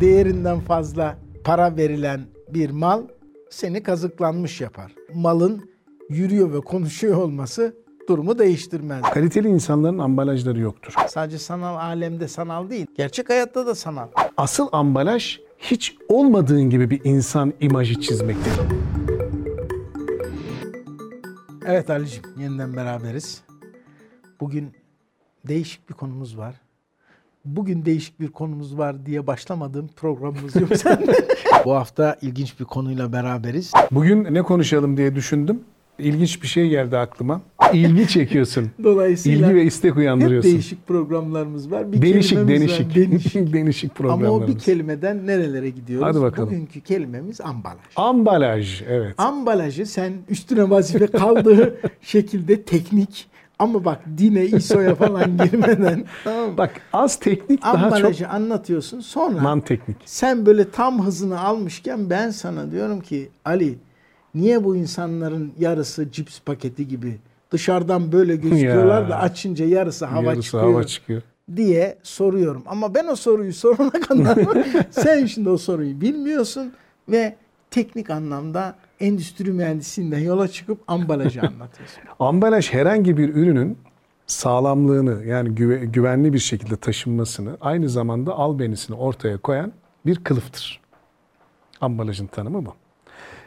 değerinden fazla para verilen bir mal seni kazıklanmış yapar. Malın yürüyor ve konuşuyor olması durumu değiştirmez. Kaliteli insanların ambalajları yoktur. Sadece sanal alemde sanal değil, gerçek hayatta da sanal. Asıl ambalaj hiç olmadığın gibi bir insan imajı çizmektir. Evet Ali'cim yeniden beraberiz. Bugün değişik bir konumuz var. Bugün değişik bir konumuz var diye başlamadığım programımız yok sende. Bu hafta ilginç bir konuyla beraberiz. Bugün ne konuşalım diye düşündüm. İlginç bir şey geldi aklıma. İlgi çekiyorsun. Dolayısıyla İlgi ve istek hep uyandırıyorsun. değişik programlarımız var. Bir Değişik, kelimemiz değişik. var, değişik. Değişik Ama o bir programlarımız. kelimeden nerelere gidiyoruz? Hadi bakalım. Bugünkü kelimemiz ambalaj. Ambalaj, evet. Ambalajı sen üstüne vazife kaldığı şekilde teknik ama bak dine, ISO'ya falan girmeden tamam mı? Bak az teknik daha çok ambalajı anlatıyorsun. Sonra man teknik. sen böyle tam hızını almışken ben sana diyorum ki Ali niye bu insanların yarısı cips paketi gibi dışarıdan böyle gözüküyorlar Ya. da açınca yarısı hava Yarısı çıkıyor hava çıkıyor. diye soruyorum. Ama ben o soruyu sorana kadar sen şimdi o soruyu bilmiyorsun ve teknik anlamda endüstri mühendisinden yola çıkıp ambalajı anlatıyorsun. Ambalaj herhangi bir ürünün sağlamlığını yani güve- güvenli bir şekilde taşınmasını aynı zamanda albenisini ortaya koyan bir kılıftır. Ambalajın tanımı bu.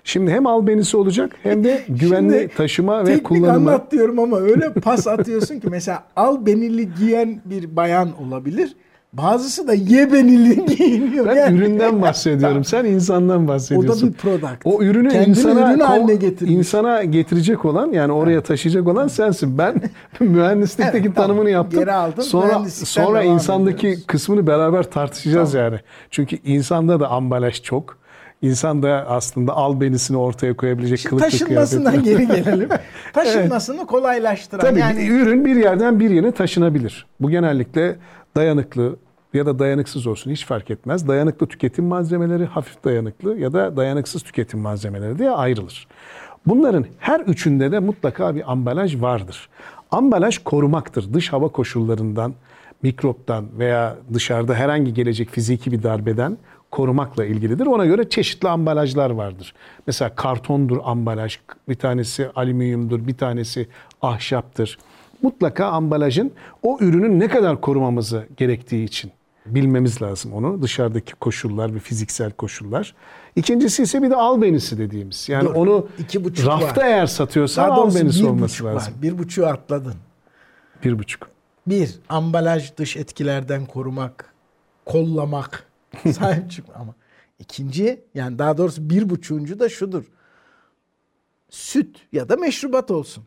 Şimdi hem albenisi olacak hem de güvenli Şimdi taşıma ve Teknik kullanıma. anlat diyorum ama öyle pas atıyorsun ki mesela al benili giyen bir bayan olabilir. Bazısı da ye benili giyiniyor. Ben Yani üründen bahsediyorum. Sen insandan o bahsediyorsun. da bir product. O ürünü Kendini insana ürün haline getirmiş. insana getirecek olan yani oraya taşıyacak olan sensin. Ben mühendislikteki Evet, tamam. tanımını yaptım. Geri aldım. Sonra sonra insandaki ediyoruz. kısmını beraber tartışacağız yani. Çünkü insanda da ambalaj çok. İnsan da aslında albenisini ortaya koyabilecek Şimdi kılıklı taşınmasından geri gelelim. Taşınmasını kolaylaştıran Tabii yani ürün bir yerden bir yere taşınabilir. Bu genellikle dayanıklı ya da dayanıksız olsun hiç fark etmez. Dayanıklı tüketim malzemeleri, hafif dayanıklı ya da dayanıksız tüketim malzemeleri diye ayrılır. Bunların her üçünde de mutlaka bir ambalaj vardır. Ambalaj korumaktır. Dış hava koşullarından, mikroptan veya dışarıda herhangi gelecek fiziki bir darbeden korumakla ilgilidir. Ona göre çeşitli ambalajlar vardır. Mesela kartondur ambalaj, bir tanesi alüminyumdur, bir tanesi ahşaptır. Mutlaka ambalajın o ürünün ne kadar korumamızı gerektiği için bilmemiz lazım onu. Dışarıdaki koşullar ve fiziksel koşullar. İkincisi ise bir de albenisi dediğimiz. Yani Dur, onu iki buçuk rafta var. eğer satıyorsan daha albenisi bir olması buçuk lazım. var. Bir buçuğu atladın. Bir buçuk. Bir, ambalaj dış etkilerden korumak, kollamak, sahip çıkma ama. İkinci, yani daha doğrusu bir buçuğuncu da şudur. Süt ya da meşrubat olsun.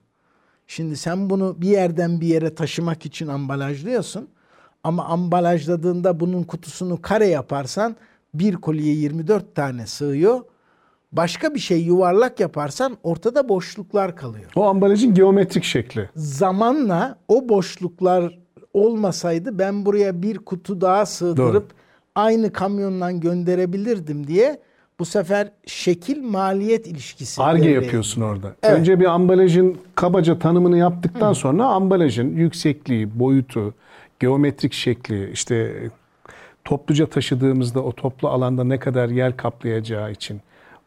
Şimdi sen bunu bir yerden bir yere taşımak için ambalajlıyorsun. Ama ambalajladığında bunun kutusunu kare yaparsan bir kolye 24 tane sığıyor. Başka bir şey yuvarlak yaparsan ortada boşluklar kalıyor O ambalajın geometrik şekli. zamanla o boşluklar olmasaydı ben buraya bir kutu daha sığdırıp Doğru. aynı kamyondan gönderebilirdim diye bu sefer şekil maliyet ilişkisi. Arge yapıyorsun orada. Evet. Önce bir ambalajın kabaca tanımını yaptıktan sonra ambalajın yüksekliği, boyutu, geometrik şekli, işte topluca taşıdığımızda o toplu alanda ne kadar yer kaplayacağı için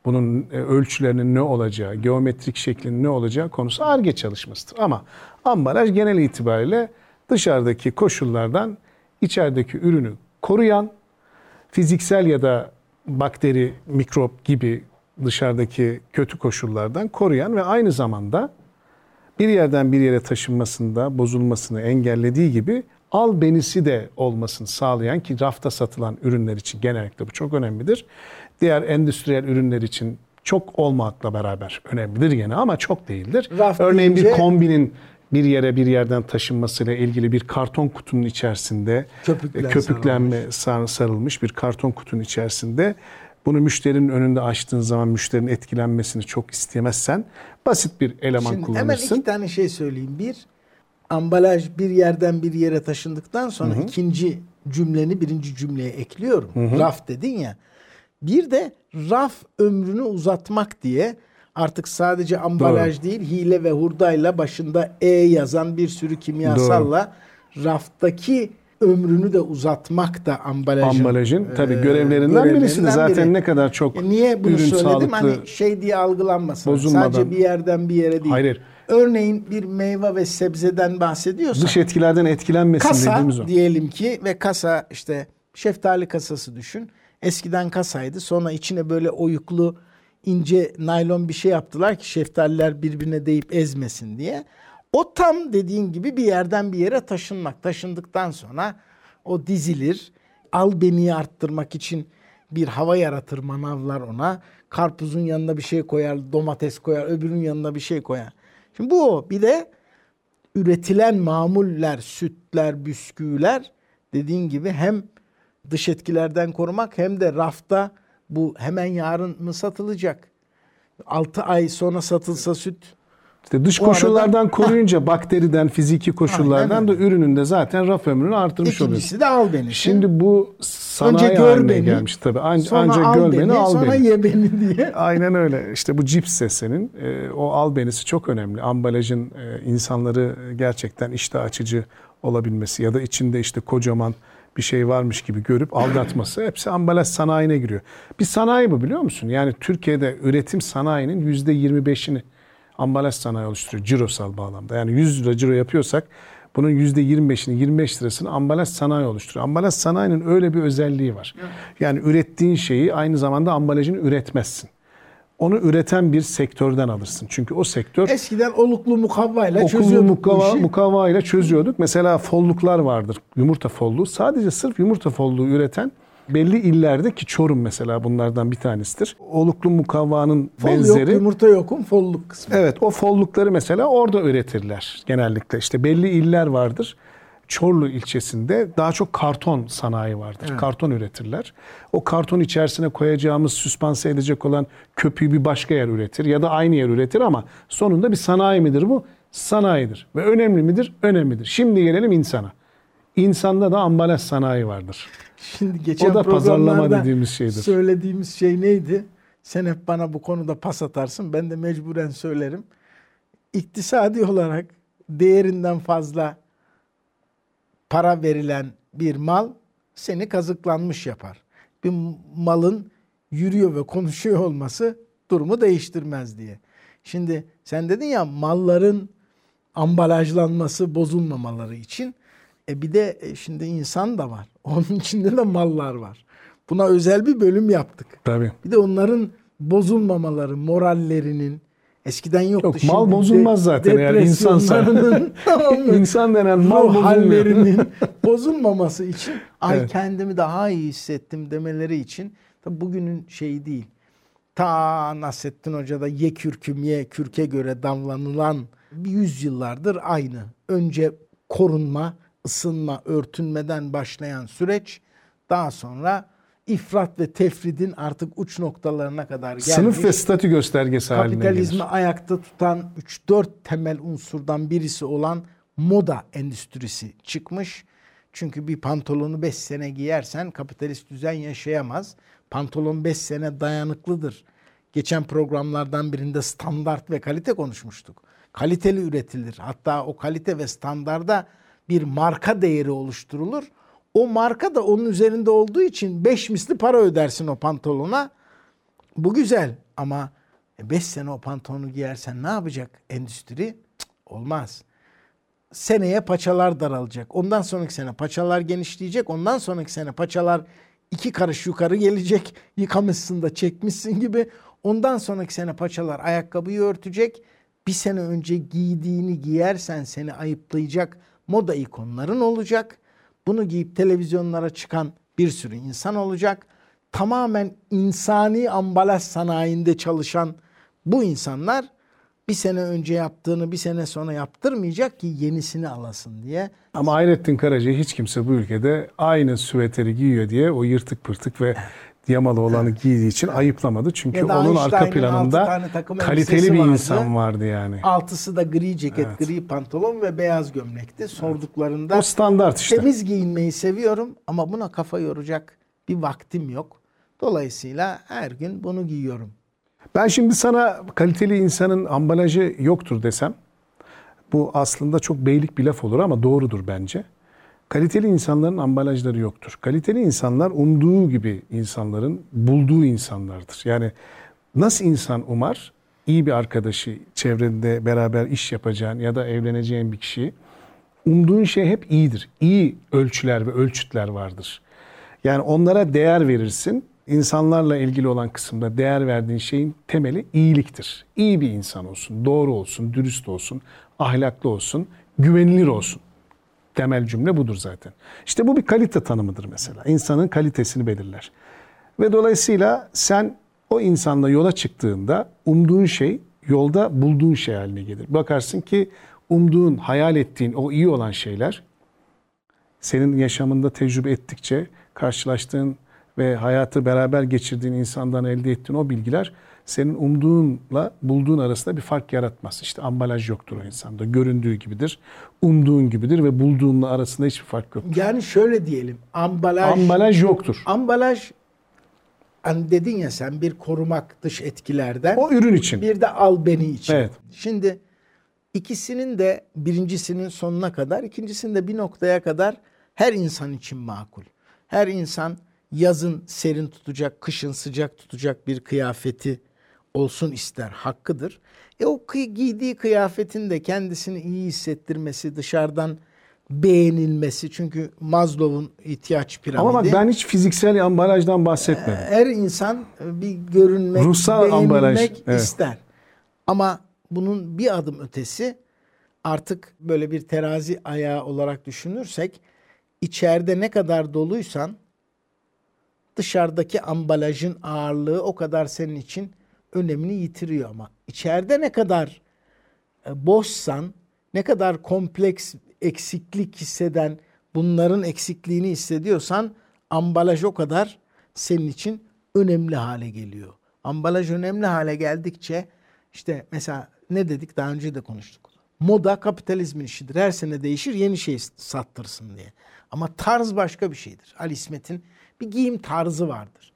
bunun e, ölçülerinin ne olacağı, geometrik şeklinin ne olacağı konusu ARGE çalışmasıdır. Ama ambalaj genel itibariyle dışarıdaki koşullardan içerideki ürünü koruyan, fiziksel ya da bakteri, mikrop gibi dışarıdaki kötü koşullardan koruyan ve aynı zamanda bir yerden bir yere taşınmasında bozulmasını engellediği gibi albenisi de olmasını sağlayan ki rafta satılan ürünler için genellikle bu çok önemlidir. Diğer endüstriyel ürünler için çok olmakla beraber önemlidir yine ama çok değildir. Raf Örneğin bir deyince- kombinin bir yere bir yerden taşınmasıyla ilgili bir karton kutunun içerisinde Köpükler köpüklenme sar- sarılmış bir karton kutunun içerisinde bunu müşterinin önünde açtığın zaman müşterinin etkilenmesini çok istemezsen basit bir eleman Şimdi hemen kullanırsın. iki tane şey söyleyeyim. Bir, ambalaj bir yerden bir yere taşındıktan sonra ikinci cümleni birinci cümleye ekliyorum. Raf dedin ya. Bir de raf ömrünü uzatmak diye artık sadece ambalaj değil hile ve hurdayla başında E yazan bir sürü kimyasalla raftaki ömrünü de uzatmak da ambalajın, Ambalajın e, tabii görevlerinden birisi de zaten biri. ne kadar çok Ya niye bunu ürün söyledim? sağlıklı Hani şey diye algılanmasın. bozulmadan- Sadece bir yerden bir yere değil. Hayır. Örneğin bir meyve ve sebzeden bahsediyorsak dış etkilerden etkilenmesin kasa dediğimiz o. diyelim ki ve kasa işte şeftali kasası düşün. Eskiden kasaydı. Sonra içine böyle oyuklu ince naylon bir şey yaptılar ki şeftaliler birbirine değip ezmesin diye. O tam dediğin gibi bir yerden bir yere taşınmak. Taşındıktan sonra o dizilir. Albeniyi arttırmak için bir hava yaratır manavlar ona. Karpuzun yanına bir şey koyar, domates koyar, öbürünün yanına bir şey koyar. Şimdi bu. Bir de üretilen mamuller, sütler, bisküviler dediğin gibi hem dış etkilerden korumak hem de rafta bu hemen yarın mı satılacak? 6 ay sonra satılsa süt İşte dış O koşullardan arada- koruyunca bakteriden, fiziki koşullardan Aynen da ürünün de zaten raf ömrünü artırmış oluyorsun. ikincisi de al beni. Şimdi bu sanayi Önce gör beni, gelmiş tabii. An- sonra ancak al gör beni, beni, al sonra beni. ye beni diye. Aynen öyle. İşte bu cipsse senin e, o albenisi çok önemli. Ambalajın e, insanları gerçekten iştah açıcı olabilmesi ya da içinde işte kocaman bir şey varmış gibi görüp aldatması hepsi ambalaj sanayine giriyor. Bir sanayi bu biliyor musun? Yani Türkiye'de üretim sanayinin %25'ini ambalaj sanayi oluşturuyor cirosal bağlamda. Yani 100 lira ciro yapıyorsak bunun %25'ini 25 lirasını ambalaj sanayi oluşturuyor. Ambalaj sanayinin öyle bir özelliği var. Yani ürettiğin şeyi aynı zamanda ambalajını üretmezsin. Onu üreten bir sektörden alırsın. Çünkü o sektör Eskiden oluklu mukavvayla çözüyorduk bu mukava, işi. mukavva ile çözüyorduk. Mesela folluklar vardır. Yumurta folluğu. Sadece sırf yumurta folluğu üreten belli illerde ki Çorum mesela bunlardan bir tanesidir. Oluklu mukavvanın Fol yok, benzeri. yumurta yokum, folluk kısmı. Evet o follukları mesela orada üretirler genellikle. İşte belli iller vardır. Çorlu ilçesinde daha çok karton sanayi vardır. Karton üretirler. O karton içerisine koyacağımız süspanse edecek olan köpüğü bir başka yer üretir ya da aynı yer üretir ama sonunda bir sanayi midir bu? Sanayidir. Ve önemli midir? Önemlidir. Şimdi gelelim insana. İnsanda da ambalaj sanayi vardır. Şimdi geçen O da pazarlama dediğimiz şeydir. Söylediğimiz şey neydi? Sen hep bana bu konuda pas atarsın. Ben de mecburen söylerim. İktisadi olarak değerinden fazla para verilen bir mal seni kazıklanmış yapar. Bir malın yürüyor ve konuşuyor olması durumu değiştirmez diye. Şimdi sen dedin ya malların ambalajlanması bozulmamaları için. E bir de e, şimdi insan da var. Onun içinde de mallar var. Buna özel bir bölüm yaptık. Tabii. Bir de onların bozulmamaları, morallerinin eskiden yoktu. Yok, mal Şimdi bozulmaz zaten eğer insansa. İnsan denen mal bozulmuyor. hallerinin bozulmaması için ay Evet. kendimi daha iyi hissettim demeleri için tabi bugünün şeyi değil. Ta Nasrettin Hoca'da ye kürküm ye kürke göre damlanılan bir yüzyıllardır aynı. Önce korunma, ısınma, örtünmeden başlayan süreç daha sonra ifrat ve tefridin artık uç noktalarına kadar gelmiş. Sınıf ve statü göstergesi haline Kapitalizmi gelir. ayakta tutan 3-4 temel unsurdan birisi olan moda endüstrisi çıkmış. Çünkü bir pantolonu 5 sene giyersen kapitalist düzen yaşayamaz. Pantolon 5 sene dayanıklıdır. Geçen programlardan birinde standart ve kalite konuşmuştuk. Kaliteli üretilir. Hatta o kalite ve standarda bir marka değeri oluşturulur. O marka da onun üzerinde olduğu için 5 misli para ödersin o pantolona. Bu güzel ama 5 sene o pantolonu giyersen ne yapacak endüstri? Cık, olmaz. Seneye paçalar daralacak. Ondan sonraki sene paçalar genişleyecek. Ondan sonraki sene paçalar iki karış yukarı gelecek. Yıkamışsın da çekmişsin gibi. Ondan sonraki sene paçalar ayakkabıyı örtecek. Bir sene önce giydiğini giyersen seni ayıplayacak moda ikonların olacak. Bunu giyip televizyonlara çıkan bir sürü insan olacak. Tamamen insani ambalaj sanayinde çalışan bu insanlar bir sene önce yaptığını bir sene sonra yaptırmayacak ki yenisini alasın diye. Ama Hayrettin Karaca'yı hiç kimse bu ülkede aynı süveteri giyiyor diye o yırtık pırtık ve yamalı olanı giydiği için ayıplamadı. Çünkü onun arka planında kaliteli bir vardı. insan vardı yani. Altısı da gri ceket, gri pantolon ve beyaz gömlekti. Sorduklarında O standart işte. temiz giyinmeyi seviyorum ama buna kafa yoracak bir vaktim yok. Dolayısıyla her gün bunu giyiyorum. Ben şimdi sana kaliteli insanın ambalajı yoktur desem bu aslında çok beylik bir laf olur ama doğrudur bence. Kaliteli insanların ambalajları yoktur. Kaliteli insanlar umduğu gibi insanların bulduğu insanlardır. Yani nasıl insan umar? İyi bir arkadaşı, çevrende beraber iş yapacağın ya da evleneceğin bir kişiyi umduğun şey hep iyidir. İyi ölçüler ve ölçütler vardır. Yani onlara değer verirsin. İnsanlarla ilgili olan kısımda değer verdiğin şeyin temeli iyiliktir. İyi bir insan olsun, doğru olsun, dürüst olsun, ahlaklı olsun, güvenilir olsun. Temel cümle budur zaten. İşte bu bir kalite tanımıdır mesela. İnsanın kalitesini belirler. Ve dolayısıyla sen o insanla yola çıktığında umduğun şey yolda bulduğun şey haline gelir. Bakarsın ki umduğun, hayal ettiğin o iyi olan şeyler senin yaşamında tecrübe ettikçe karşılaştığın ve hayatı beraber geçirdiğin insandan elde ettiğin o bilgiler senin umduğunla bulduğun arasında bir fark yaratmaz. İşte ambalaj yoktur o insanda. Göründüğü gibidir, umduğun gibidir ve bulduğunla arasında hiçbir fark yoktur. Yani şöyle diyelim. Ambalaj Ambalaj yoktur. ambalaj hani dedin ya sen bir korumak dış etkilerden. O ürün için. Bir de al beni için. Evet. Şimdi ikisinin de birincisinin sonuna kadar, ikincisinin de bir noktaya kadar her insan için makul. Her insan yazın serin tutacak, kışın sıcak tutacak bir kıyafeti olsun ister. Hakkıdır. E o kıy- giydiği kıyafetin de kendisini iyi hissettirmesi, dışarıdan beğenilmesi. Çünkü Maslow'un ihtiyaç piramidi. Ama bak ben hiç fiziksel ambalajdan bahsetmedim. Her insan bir görünmek, Ruhsal beğenilmek ambalaj, evet. ister. Ama bunun bir adım ötesi artık böyle bir terazi ayağı olarak düşünürsek içeride ne kadar doluysan dışarıdaki ambalajın ağırlığı o kadar senin için önemini yitiriyor ama içeride ne kadar e, boşsan, ne kadar kompleks eksiklik hisseden, bunların eksikliğini hissediyorsan ambalaj o kadar senin için önemli hale geliyor. Ambalaj önemli hale geldikçe işte mesela ne dedik daha önce de konuştuk. Moda kapitalizmin işidir. Her sene değişir yeni şey sattırsın diye. Ama tarz başka bir şeydir. Ali İsmet'in bir giyim tarzı vardır.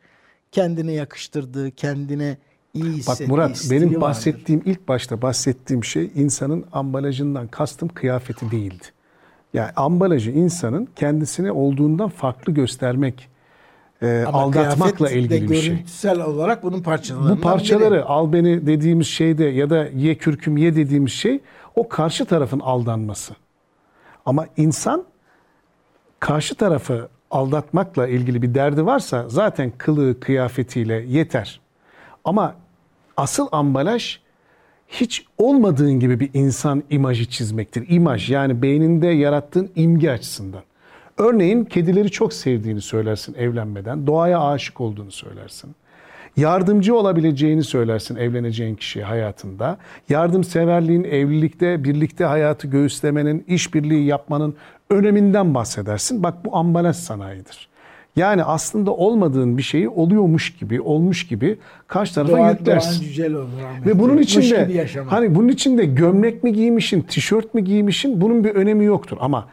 Kendine yakıştırdığı, kendine iyi hissettiği Bak Murat benim vardır. bahsettiğim ilk başta bahsettiğim şey insanın ambalajından kastım kıyafeti değildi. Yani ambalajı insanın kendisini olduğundan farklı göstermek, e, Ama aldatmakla ilgili bir şey. görüntüsel olarak bunun parçalarından Bu parçaları biri. al beni dediğimiz şeyde ya da ye kürküm ye dediğimiz şey o karşı tarafın aldanması. Ama insan karşı tarafı aldatmakla ilgili bir derdi varsa zaten kılığı kıyafetiyle yeter. Ama asıl ambalaj hiç olmadığın gibi bir insan imajı çizmektir. İmaj yani beyninde yarattığın imge açısından. Örneğin kedileri çok sevdiğini söylersin evlenmeden, doğaya aşık olduğunu söylersin. Yardımcı olabileceğini söylersin evleneceğin kişiye hayatında. Yardımseverliğin, evlilikte, birlikte hayatı göğüslemenin, işbirliği yapmanın öneminden bahsedersin. Bak bu ambalaj sanayidir. Yani aslında olmadığın bir şeyi oluyormuş gibi, olmuş gibi karşı tarafa Doğan, yüklersin. Doğan Cüceloğlu rahmetli. Ve bunun içinde yaşamak. hani bunun içinde gömlek mi giymişin, tişört mü giymişin bunun bir önemi yoktur. Ama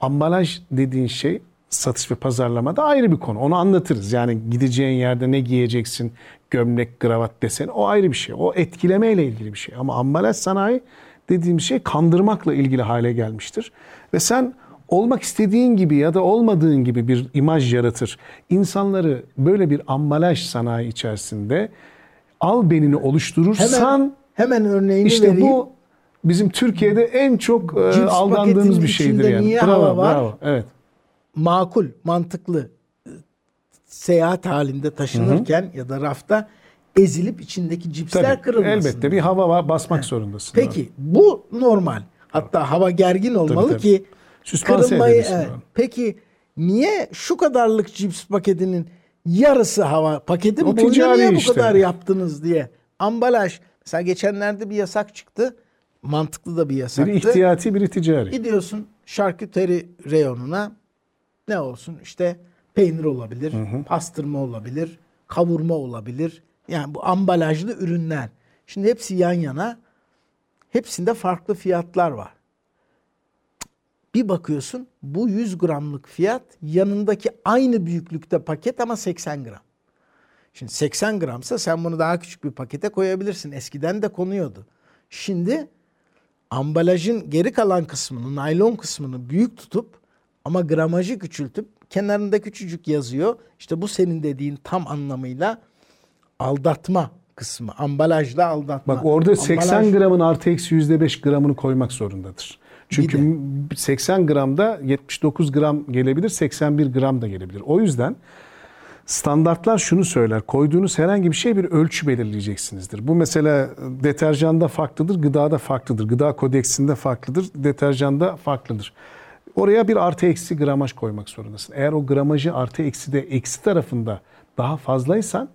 ambalaj dediğin şey satış ve pazarlamada ayrı bir konu. Onu anlatırız. Yani gideceğin yerde ne giyeceksin, gömlek, kravat desen o ayrı bir şey. O etkilemeyle ilgili bir şey. Ama ambalaj sanayi dediğim şey kandırmakla ilgili hale gelmiştir. Ve sen olmak istediğin gibi ya da olmadığın gibi bir imaj yaratır. İnsanları böyle bir ambalaj sanayi içerisinde al benini oluşturursan hemen, hemen örneğini işte vereyim. bu bizim Türkiye'de en çok e, Cips aldandığımız bir şeydir yani. niye bravo, hava var? bravo. Evet. makul, mantıklı e, seyahat halinde taşınırken ya da rafta ezilip içindeki cipsler Tabii, kırılmasın. elbette bir hava var, basmak zorundasın. Peki bu normal. Hatta hava gergin olmalı tabii. ki Süspanse kırılmayı evet. Peki niye şu kadarlık cips paketinin yarısı hava O boyunca ticari niye bu işte. kadar yaptınız diye. Ambalaj. Mesela geçenlerde bir yasak çıktı. Mantıklı da bir yasaktı. Biri ihtiyati, biri ticari. Gidiyorsun şarküteri reyonuna ne olsun işte peynir olabilir, pastırma olabilir, kavurma olabilir. Yani bu ambalajlı ürünler. Şimdi hepsi yan yana. Hepsinde farklı fiyatlar var. Bir bakıyorsun bu 100 gramlık fiyat yanındaki aynı büyüklükte paket ama 80 gram. Şimdi 80 gramsa sen bunu daha küçük bir pakete koyabilirsin. Eskiden de konuyordu. Şimdi ambalajın geri kalan kısmını, naylon kısmını büyük tutup Ama gramajı küçültüp kenarında küçücük yazıyor. İşte bu senin dediğin tam anlamıyla aldatma kısmı. Ambalajla aldatma. Bak orada 80 Ambalaj- gramın artı eksi %5 gramını koymak zorundadır. Çünkü 80 gramda 79 gram gelebilir, 81 gram da gelebilir. O yüzden standartlar şunu söyler. Koyduğunuz herhangi bir şey bir ölçü belirleyeceksinizdir. Bu mesela deterjanda farklıdır, gıdada farklıdır. Gıda kodeksinde farklıdır, deterjanda farklıdır. Oraya bir artı eksi gramaj koymak zorundasın. Eğer o gramajı artı eksi de eksi tarafında daha fazlaysan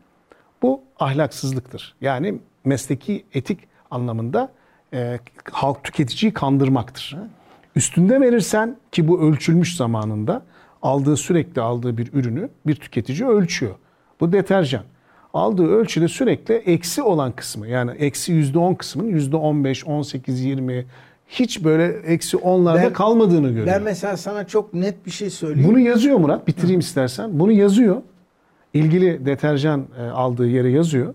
bu ahlaksızlıktır. Yani mesleki etik anlamında e, halk tüketiciyi kandırmaktır. Üstünde verirsen ki bu ölçülmüş zamanında aldığı sürekli aldığı bir ürünü bir tüketici ölçüyor. Bu deterjan. Aldığı ölçüde sürekli eksi olan kısmı yani eksi yüzde on kısmının yüzde on beş, on sekiz, yirmi hiç böyle eksi onlarda Ben- kalmadığını görüyor. Ben mesela sana çok net bir şey söyleyeyim. Bunu yazıyor Murat. Bitireyim istersen. Bunu yazıyor. İlgili deterjan e, aldığı yere yazıyor.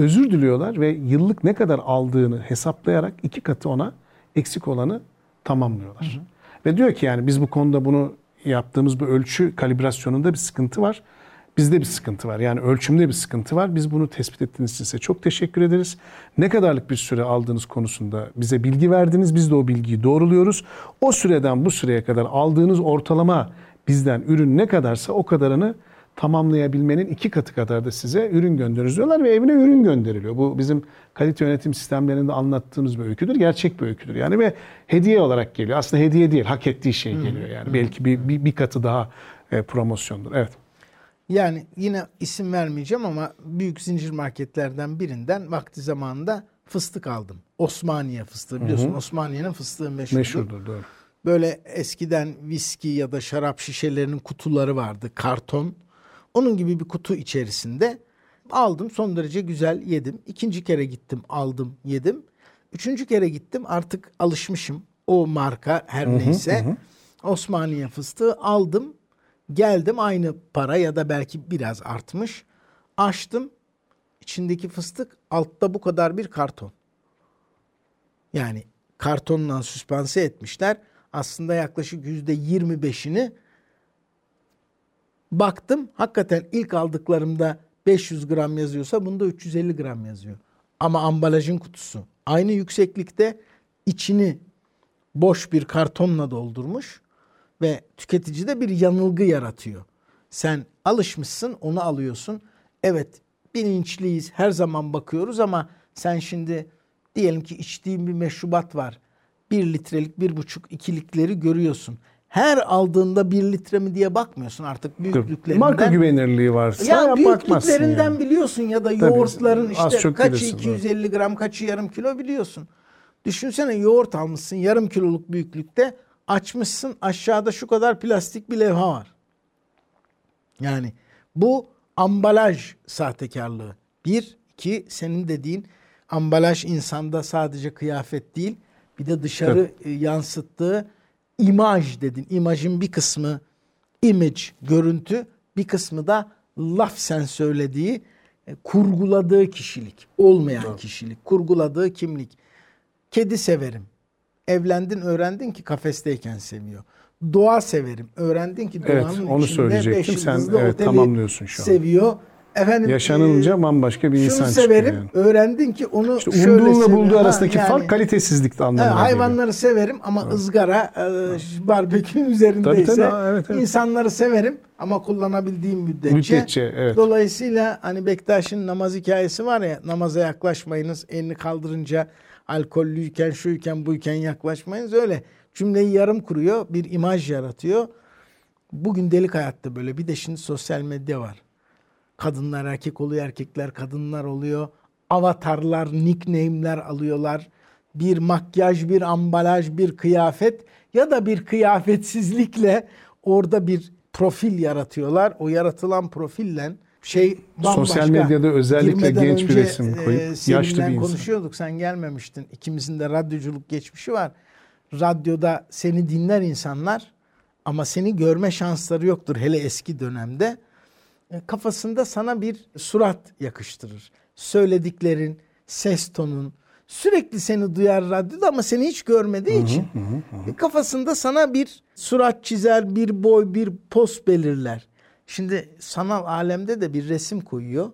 Özür diliyorlar ve yıllık ne kadar aldığını hesaplayarak iki katı ona eksik olanı tamamlıyorlar. Ve diyor ki yani biz bu konuda bunu yaptığımız bu ölçü kalibrasyonunda bir sıkıntı var. Bizde bir sıkıntı var. Yani ölçümde bir sıkıntı var. Biz bunu tespit ettiğiniz için size çok teşekkür ederiz. Ne kadarlık bir süre aldığınız konusunda bize bilgi verdiniz. Biz de o bilgiyi doğruluyoruz. O süreden bu süreye kadar aldığınız ortalama bizden ürün ne kadarsa o kadarını tamamlayabilmenin iki katı kadar da size ürün gönderiyoruz diyorlar ve evine ürün gönderiliyor. Bu bizim kalite yönetim sistemlerinde anlattığımız bir öyküdür. Gerçek bir öyküdür. Yani ve hediye olarak geliyor. Aslında hediye değil, hak ettiği şey geliyor. Yani belki bir, bir, bir katı daha e, promosyondur. Evet. Yani yine isim vermeyeceğim ama büyük zincir marketlerden birinden vakti zamanında fıstık aldım. Osmaniye fıstığı biliyorsun Osmaniye'nin fıstığı meşhurdur. Meşhurdur doğru. Böyle eskiden viski ya da şarap şişelerinin kutuları vardı karton. Onun gibi bir kutu içerisinde aldım son derece güzel yedim. İkinci kere gittim aldım yedim. Üçüncü kere gittim artık alışmışım o marka her neyse. Osmaniye fıstığı aldım geldim aynı para ya da belki biraz artmış. Açtım içindeki fıstık altta bu kadar bir karton. Yani kartonla süspanse etmişler. Aslında yaklaşık yüzde 25'ini baktım. Hakikaten ilk aldıklarımda 500 gram yazıyorsa bunda 350 gram yazıyor. Ama ambalajın kutusu aynı yükseklikte içini boş bir kartonla doldurmuş ve tüketicide bir yanılgı yaratıyor. Sen alışmışsın onu alıyorsun. Evet bilinçliyiz her zaman bakıyoruz ama sen şimdi diyelim ki içtiğin bir meşrubat var. Bir litrelik, bir buçuk, ikilikleri görüyorsun. Her aldığında bir litre mi diye bakmıyorsun artık büyüklüklerinden. Marka güvenirliği varsa Ya bakmazsın büyüklüklerinden yani. biliyorsun ya da yoğurtların az işte kaçı bilirsin, 250 gram kaçı yarım kilo biliyorsun. Düşünsene yoğurt almışsın yarım kiloluk büyüklükte açmışsın aşağıda şu kadar plastik bir levha var. Yani bu ambalaj sahtekarlığı. Bir, iki senin dediğin ambalaj insanda sadece kıyafet değil bir de dışarı e, yansıttığı imaj dedin. İmajın bir kısmı image, görüntü, bir kısmı da laf sen söylediği, e, kurguladığı kişilik, olmayan kişilik, kurguladığı kimlik. Kedi severim. Evlendin, öğrendin ki kafesteyken seviyor. Doğa severim. Öğrendin ki Evet, doğanın onu içinde söyleyecektim. beş Sen, evet, tamamlıyorsun şu an. Seviyor. Efendim Yaşanınca e, bambaşka bir insan severim. çıkıyor yani. Öğrendin ki onu İşte şöyle umduğunla bulduğu arasındaki yani- fark kalitesizlikte Ha, anlamına geliyor. hayvanları severim ama ızgara, e, barbekünün üzerindeyse Tabii, tabii, evet, evet. insanları severim ama kullanabildiğim müddetçe. Müddetçe, evet. Dolayısıyla hani Bektaş'ın namaz hikayesi var ya namaza yaklaşmayınız elini kaldırınca alkollüyken şuyken buyken yaklaşmayınız öyle. Cümleyi yarım kuruyor bir imaj yaratıyor. Bugün delik hayatta böyle bir de şimdi sosyal medya var. Kadınlar erkek oluyor, erkekler kadınlar oluyor. Avatarlar, nickname'ler alıyorlar. Bir makyaj, bir ambalaj, bir kıyafet ya da bir kıyafetsizlikle orada bir profil yaratıyorlar. O yaratılan profille şey bambaşka. Sosyal medyada özellikle Girmeden genç bir resim koyup e, yaşlı bir insan. konuşuyorduk. Sen gelmemiştin. İkimizin de radyoculuk geçmişi var. Radyoda seni dinler insanlar ama seni görme şansları yoktur hele eski dönemde. E, Kafasında sana bir surat yakıştırır. Söylediklerin, ses tonun, Sürekli seni duyar radyoda ama seni hiç görmediği için kafasında sana bir surat çizer, bir boy, bir poz belirler. Şimdi sanal alemde de bir resim koyuyor.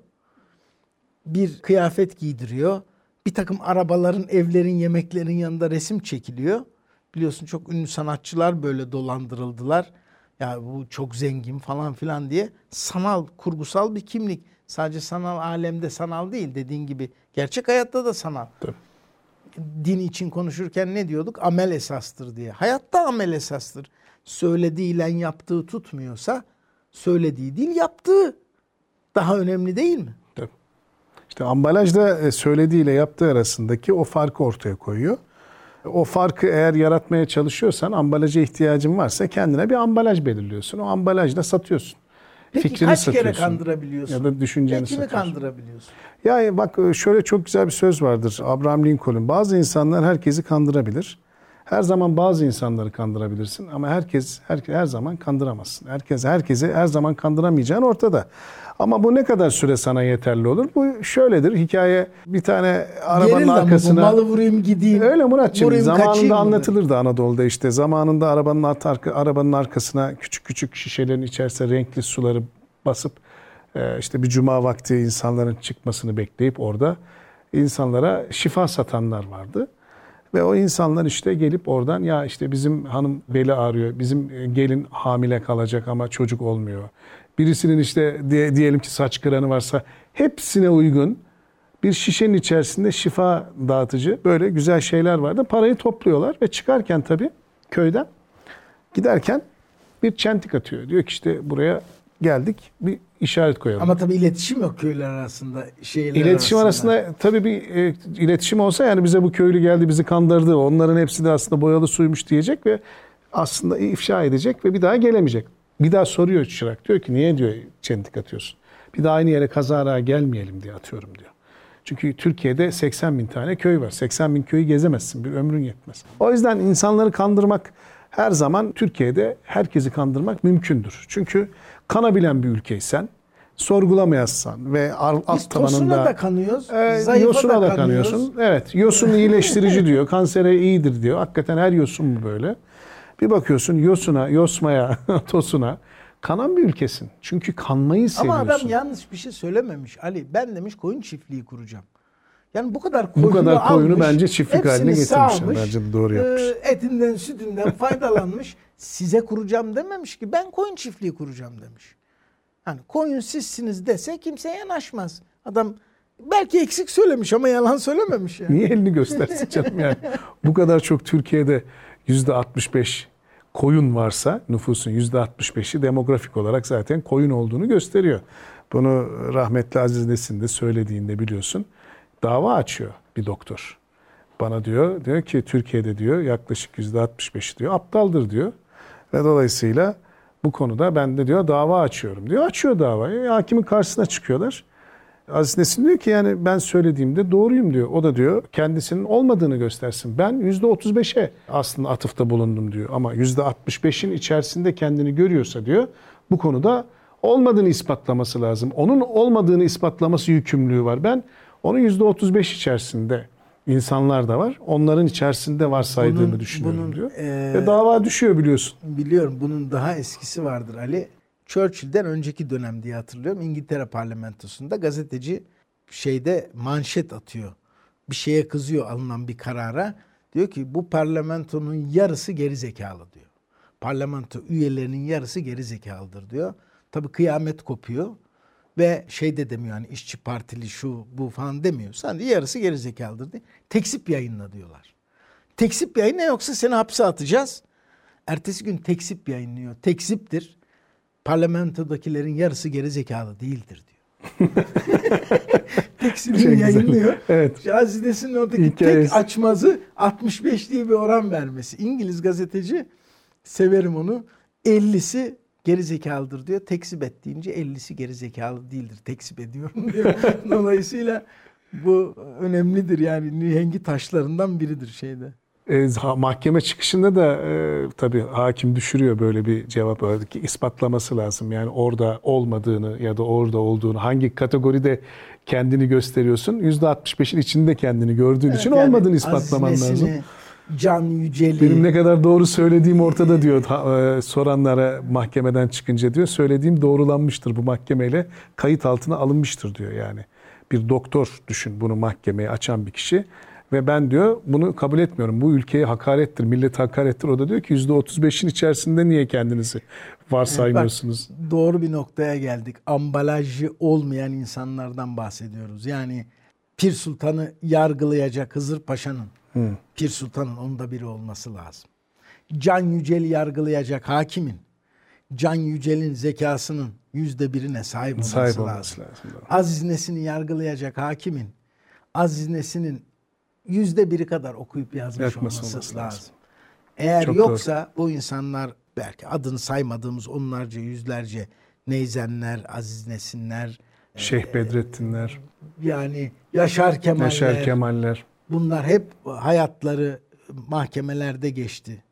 Bir kıyafet giydiriyor. Bir takım arabaların, evlerin, yemeklerin yanında resim çekiliyor. Biliyorsun çok ünlü sanatçılar böyle dolandırıldılar. Ya bu çok zengin falan filan diye sanal, kurgusal bir kimlik. Sadece sanal alemde sanal değil dediğin gibi. Gerçek hayatta da sanal. Tabii. Din için konuşurken ne diyorduk? Amel esastır diye. Hayatta amel esastır. Söylediğiyle yaptığı tutmuyorsa söylediği değil yaptığı daha önemli değil mi? Tabii. İşte ambalajda e, söylediğiyle yaptığı arasındaki o farkı ortaya koyuyor. O farkı eğer yaratmaya çalışıyorsan ambalaja ihtiyacın varsa kendine bir ambalaj belirliyorsun. O ambalajla satıyorsun. Peki Fikrini kaç kere satıyorsun. kandırabiliyorsun? Ya da düşünceni Peki kimi satıyorsun. kandırabiliyorsun? Yani bak şöyle çok güzel bir söz vardır. Abraham Lincoln. Bazı insanlar herkesi kandırabilir. Her zaman bazı insanları kandırabilirsin ama herkes her, her zaman kandıramazsın. Herkes herkese her zaman kandıramayacağın ortada. Ama bu ne kadar süre sana yeterli olur? Bu şöyledir. Hikaye bir tane arabanın Gerilla mı bu? arkasına Malı vurayım gideyim. Öyle Muratçım. Vurayım, Zamanında anlatılırdı Anadolu'da işte. Zamanında arabanın arka, arabanın arkasına küçük küçük şişelerin içerisine renkli suları basıp e, işte bir cuma vakti insanların çıkmasını bekleyip orada insanlara şifa satanlar vardı. Ve o insanlar işte gelip oradan ya işte bizim hanım beli ağrıyor, bizim e, gelin hamile kalacak ama çocuk olmuyor. Birisinin işte diye- diyelim ki saç kıranı varsa hepsine uygun bir şişenin içerisinde şifa dağıtıcı böyle güzel şeyler vardı. Parayı topluyorlar ve çıkarken tabii köyden giderken bir çentik atıyor. Diyor ki işte buraya geldik bir işaret koyalım. Ama tabii iletişim yok köyler arasında. Şehirler İletişim arasında tabii bir e, iletişim olsa yani bize bu köylü geldi bizi kandırdı. Onların hepsi de aslında boyalı suymuş diyecek ve aslında ifşa edecek ve bir daha gelemeyecek. Bir daha soruyor çırak. Diyor ki niye diyor çentik atıyorsun? Bir daha aynı yere kazara gelmeyelim diye atıyorum diyor. Çünkü Türkiye'de 80 bin tane köy var. 80 bin köyü gezemezsin. Bir ömrün yetmez. O yüzden insanları kandırmak her zaman Türkiye'de herkesi kandırmak mümkündür. Çünkü kanabilen bir ülkeysen, sorgulamayassan ve alt Biz tabanında... da kanıyoruz. Zayıfa yosuna da, kanıyoruz. kanıyorsun. Evet. Yosun iyileştirici diyor. Kansere iyidir diyor. Hakikaten her yosun mu böyle? Bir bakıyorsun yosuna, yosmaya, tosuna kanan bir ülkesin. Çünkü kanmayı seviyorsun. Ama adam yanlış bir şey söylememiş. Ali ben demiş koyun çiftliği kuracağım. Yani bu kadar Bu koyunu kadar koyunu almış, bence çiftlik haline sağmış, Bence doğru yapmış. e, etinden sütünden faydalanmış. Size kuracağım dememiş ki ben koyun çiftliği kuracağım demiş. Hani koyun sizsiniz dese kimse yanaşmaz. Adam belki eksik söylemiş ama yalan söylememiş yani. Niye elini göstersin canım yani? Bu kadar çok Türkiye'de yüzde 65 koyun varsa nüfusun yüzde 65'i demografik olarak zaten koyun olduğunu gösteriyor. Bunu rahmetli Aziz Nesin de söylediğinde biliyorsun. Dava açıyor bir doktor. Bana diyor, diyor ki Türkiye'de diyor yaklaşık yüzde 65 diyor aptaldır diyor. Ve dolayısıyla bu konuda ben de diyor dava açıyorum diyor. Açıyor davayı. E, Hakimin karşısına çıkıyorlar. Aziz Nesin diyor ki yani ben söylediğimde doğruyum diyor. O da diyor kendisinin olmadığını göstersin. Ben %35'e aslında atıfta bulundum diyor. Ama %65'in içerisinde kendini görüyorsa diyor bu konuda olmadığını ispatlaması lazım. Onun olmadığını ispatlaması yükümlülüğü var. Ben onun %35 içerisinde insanlar da var. Onların içerisinde varsaydığımı Bunun- düşünüyorum bunun, diyor. eee, Ve dava düşüyor biliyorsun. Biliyorum bunun daha eskisi vardır Ali. Churchill'den önceki dönem diye hatırlıyorum. İngiltere parlamentosunda gazeteci şeyde manşet atıyor. Bir şeye kızıyor alınan bir karara. Diyor ki bu parlamentonun yarısı geri zekalı diyor. Parlamento üyelerinin yarısı geri zekalıdır diyor. Tabii kıyamet kopuyor. Ve şey de demiyor hani işçi partili şu bu falan demiyor. De yarısı geri zekalıdır diye. Tekzip yayınla diyorlar. Tekzip yayınla yoksa seni hapse atacağız. Ertesi gün tekzip yayınlıyor. Tekziptir. Parlamentodakilerin yarısı geri zekalı değildir diyor. Tekzip'in Şey güzel. yayınlıyor. Evet. Aziz Nesin'in oradaki Hikayesi. tek açmazı 65 diye bir oran vermesi. İngiliz gazeteci severim onu. 50'si geri zekalıdır diyor. Tekzip et deyince 50'si geri zekalı değildir. Tekzip ediyorum diyor. Dolayısıyla bu önemlidir yani nihengi taşlarından biridir şeyde. E, mahkeme çıkışında da e, tabii hakim düşürüyor böyle bir cevap olarak ki ispatlaması lazım. Yani orada olmadığını ya da orada olduğunu hangi kategoride kendini gösteriyorsun? %65'in içinde kendini gördüğün için Yani olmadığını ispatlaman lazım. Can Yücel'i, Benim ne kadar doğru söylediğim ortada diyor ha- e, soranlara mahkemeden çıkınca diyor. Söylediğim doğrulanmıştır bu mahkemeyle kayıt altına alınmıştır diyor yani. Bir doktor düşün bunu mahkemeye açan bir kişi ve ben diyor bunu kabul etmiyorum. Bu ülkeye hakarettir, millet hakarettir. O da diyor ki %35'in içerisinde niye kendinizi varsaymıyorsunuz? Bak, doğru bir noktaya geldik. Ambalajı olmayan insanlardan bahsediyoruz. Yani Pir Sultan'ı yargılayacak Hızır Paşa'nın, Pir Sultan'ın onda biri olması lazım. Can Yücel'i yargılayacak hakimin, Can Yücel'in zekasının yüzde birine sahip olması, Sahip lazım. olması lazım. Aziz Nesin'i yargılayacak hakimin, Aziz Nesin'in yüzde biri kadar okuyup yazmış olması, olması lazım. lazım. Eğer Çok yoksa bu insanlar belki adını saymadığımız onlarca yüzlerce Neyzenler, Aziz Nesinler, Şeyh Bedrettinler, yani Yaşar Kemaller, Yaşar Kemaller. bunlar hep hayatları mahkemelerde geçti.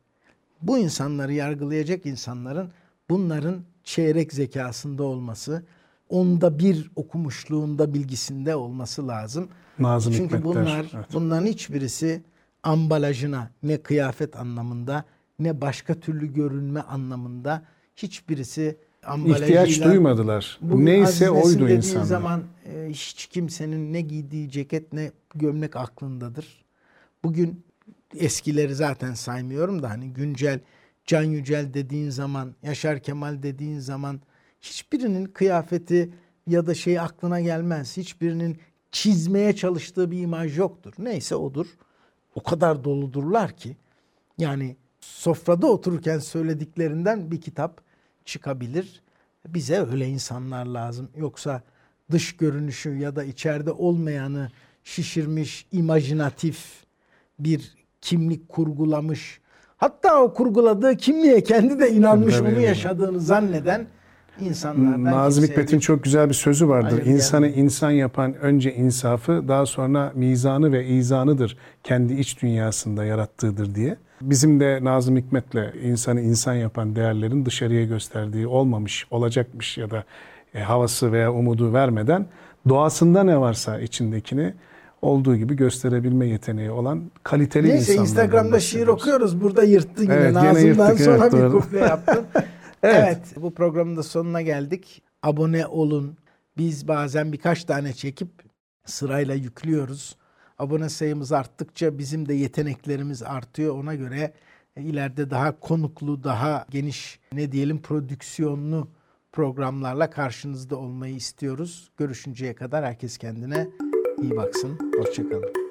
Bu insanları yargılayacak insanların bunların çeyrek zekasında olması, onda bir okumuşluğunda bilgisinde olması lazım. Nazım Çünkü Hikmetler. bunlar Evet. bunların hiçbirisi ambalajına ne kıyafet anlamında ne başka türlü görünme anlamında hiçbirisi İhtiyaç duymadılar. Bugün Neyse oydu insanlar. zaman e, hiç kimsenin ne giydiği ceket ne gömlek aklındadır. Bugün eskileri zaten saymıyorum da hani güncel Can Yücel dediğin zaman, Yaşar Kemal dediğin zaman hiçbirinin kıyafeti ya da şey aklına gelmez. Hiçbirinin çizmeye çalıştığı bir imaj yoktur. Neyse odur. O kadar doludurlar ki yani sofrada otururken söylediklerinden bir kitap çıkabilir. Bize öyle insanlar lazım. Yoksa dış görünüşü ya da içeride olmayanı şişirmiş, imajinatif bir kimlik kurgulamış. Hatta o kurguladığı kimliğe kendi de inanmış, onu yaşadığını zanneden insanlardan Nazım Hikmet'in çok güzel bir sözü vardır. Hayır, İnsanı yani. insan yapan önce insafı, daha sonra mizanı ve izanıdır. Kendi iç dünyasında yarattığıdır diye. Bizim de Nazım Hikmet'le insanı insan yapan değerlerin dışarıya gösterdiği olmamış, olacakmış ya da e, havası veya umudu vermeden doğasında ne varsa içindekini olduğu gibi gösterebilme yeteneği olan kaliteli Neyse insanlardan Instagram'da şiir okuyoruz. Burada yırttın yine. Evet, Nazım'dan yırttık, sonra evet, bir kuple yaptın. evet. Evet. Bu programın da sonuna geldik. Abone olun. Biz bazen birkaç tane çekip sırayla yüklüyoruz. Abone sayımız arttıkça bizim de yeteneklerimiz artıyor. Ona göre ileride daha konuklu, daha geniş ne diyelim prodüksiyonlu programlarla karşınızda olmayı istiyoruz. Görüşünceye kadar herkes kendine iyi baksın. Hoşçakalın.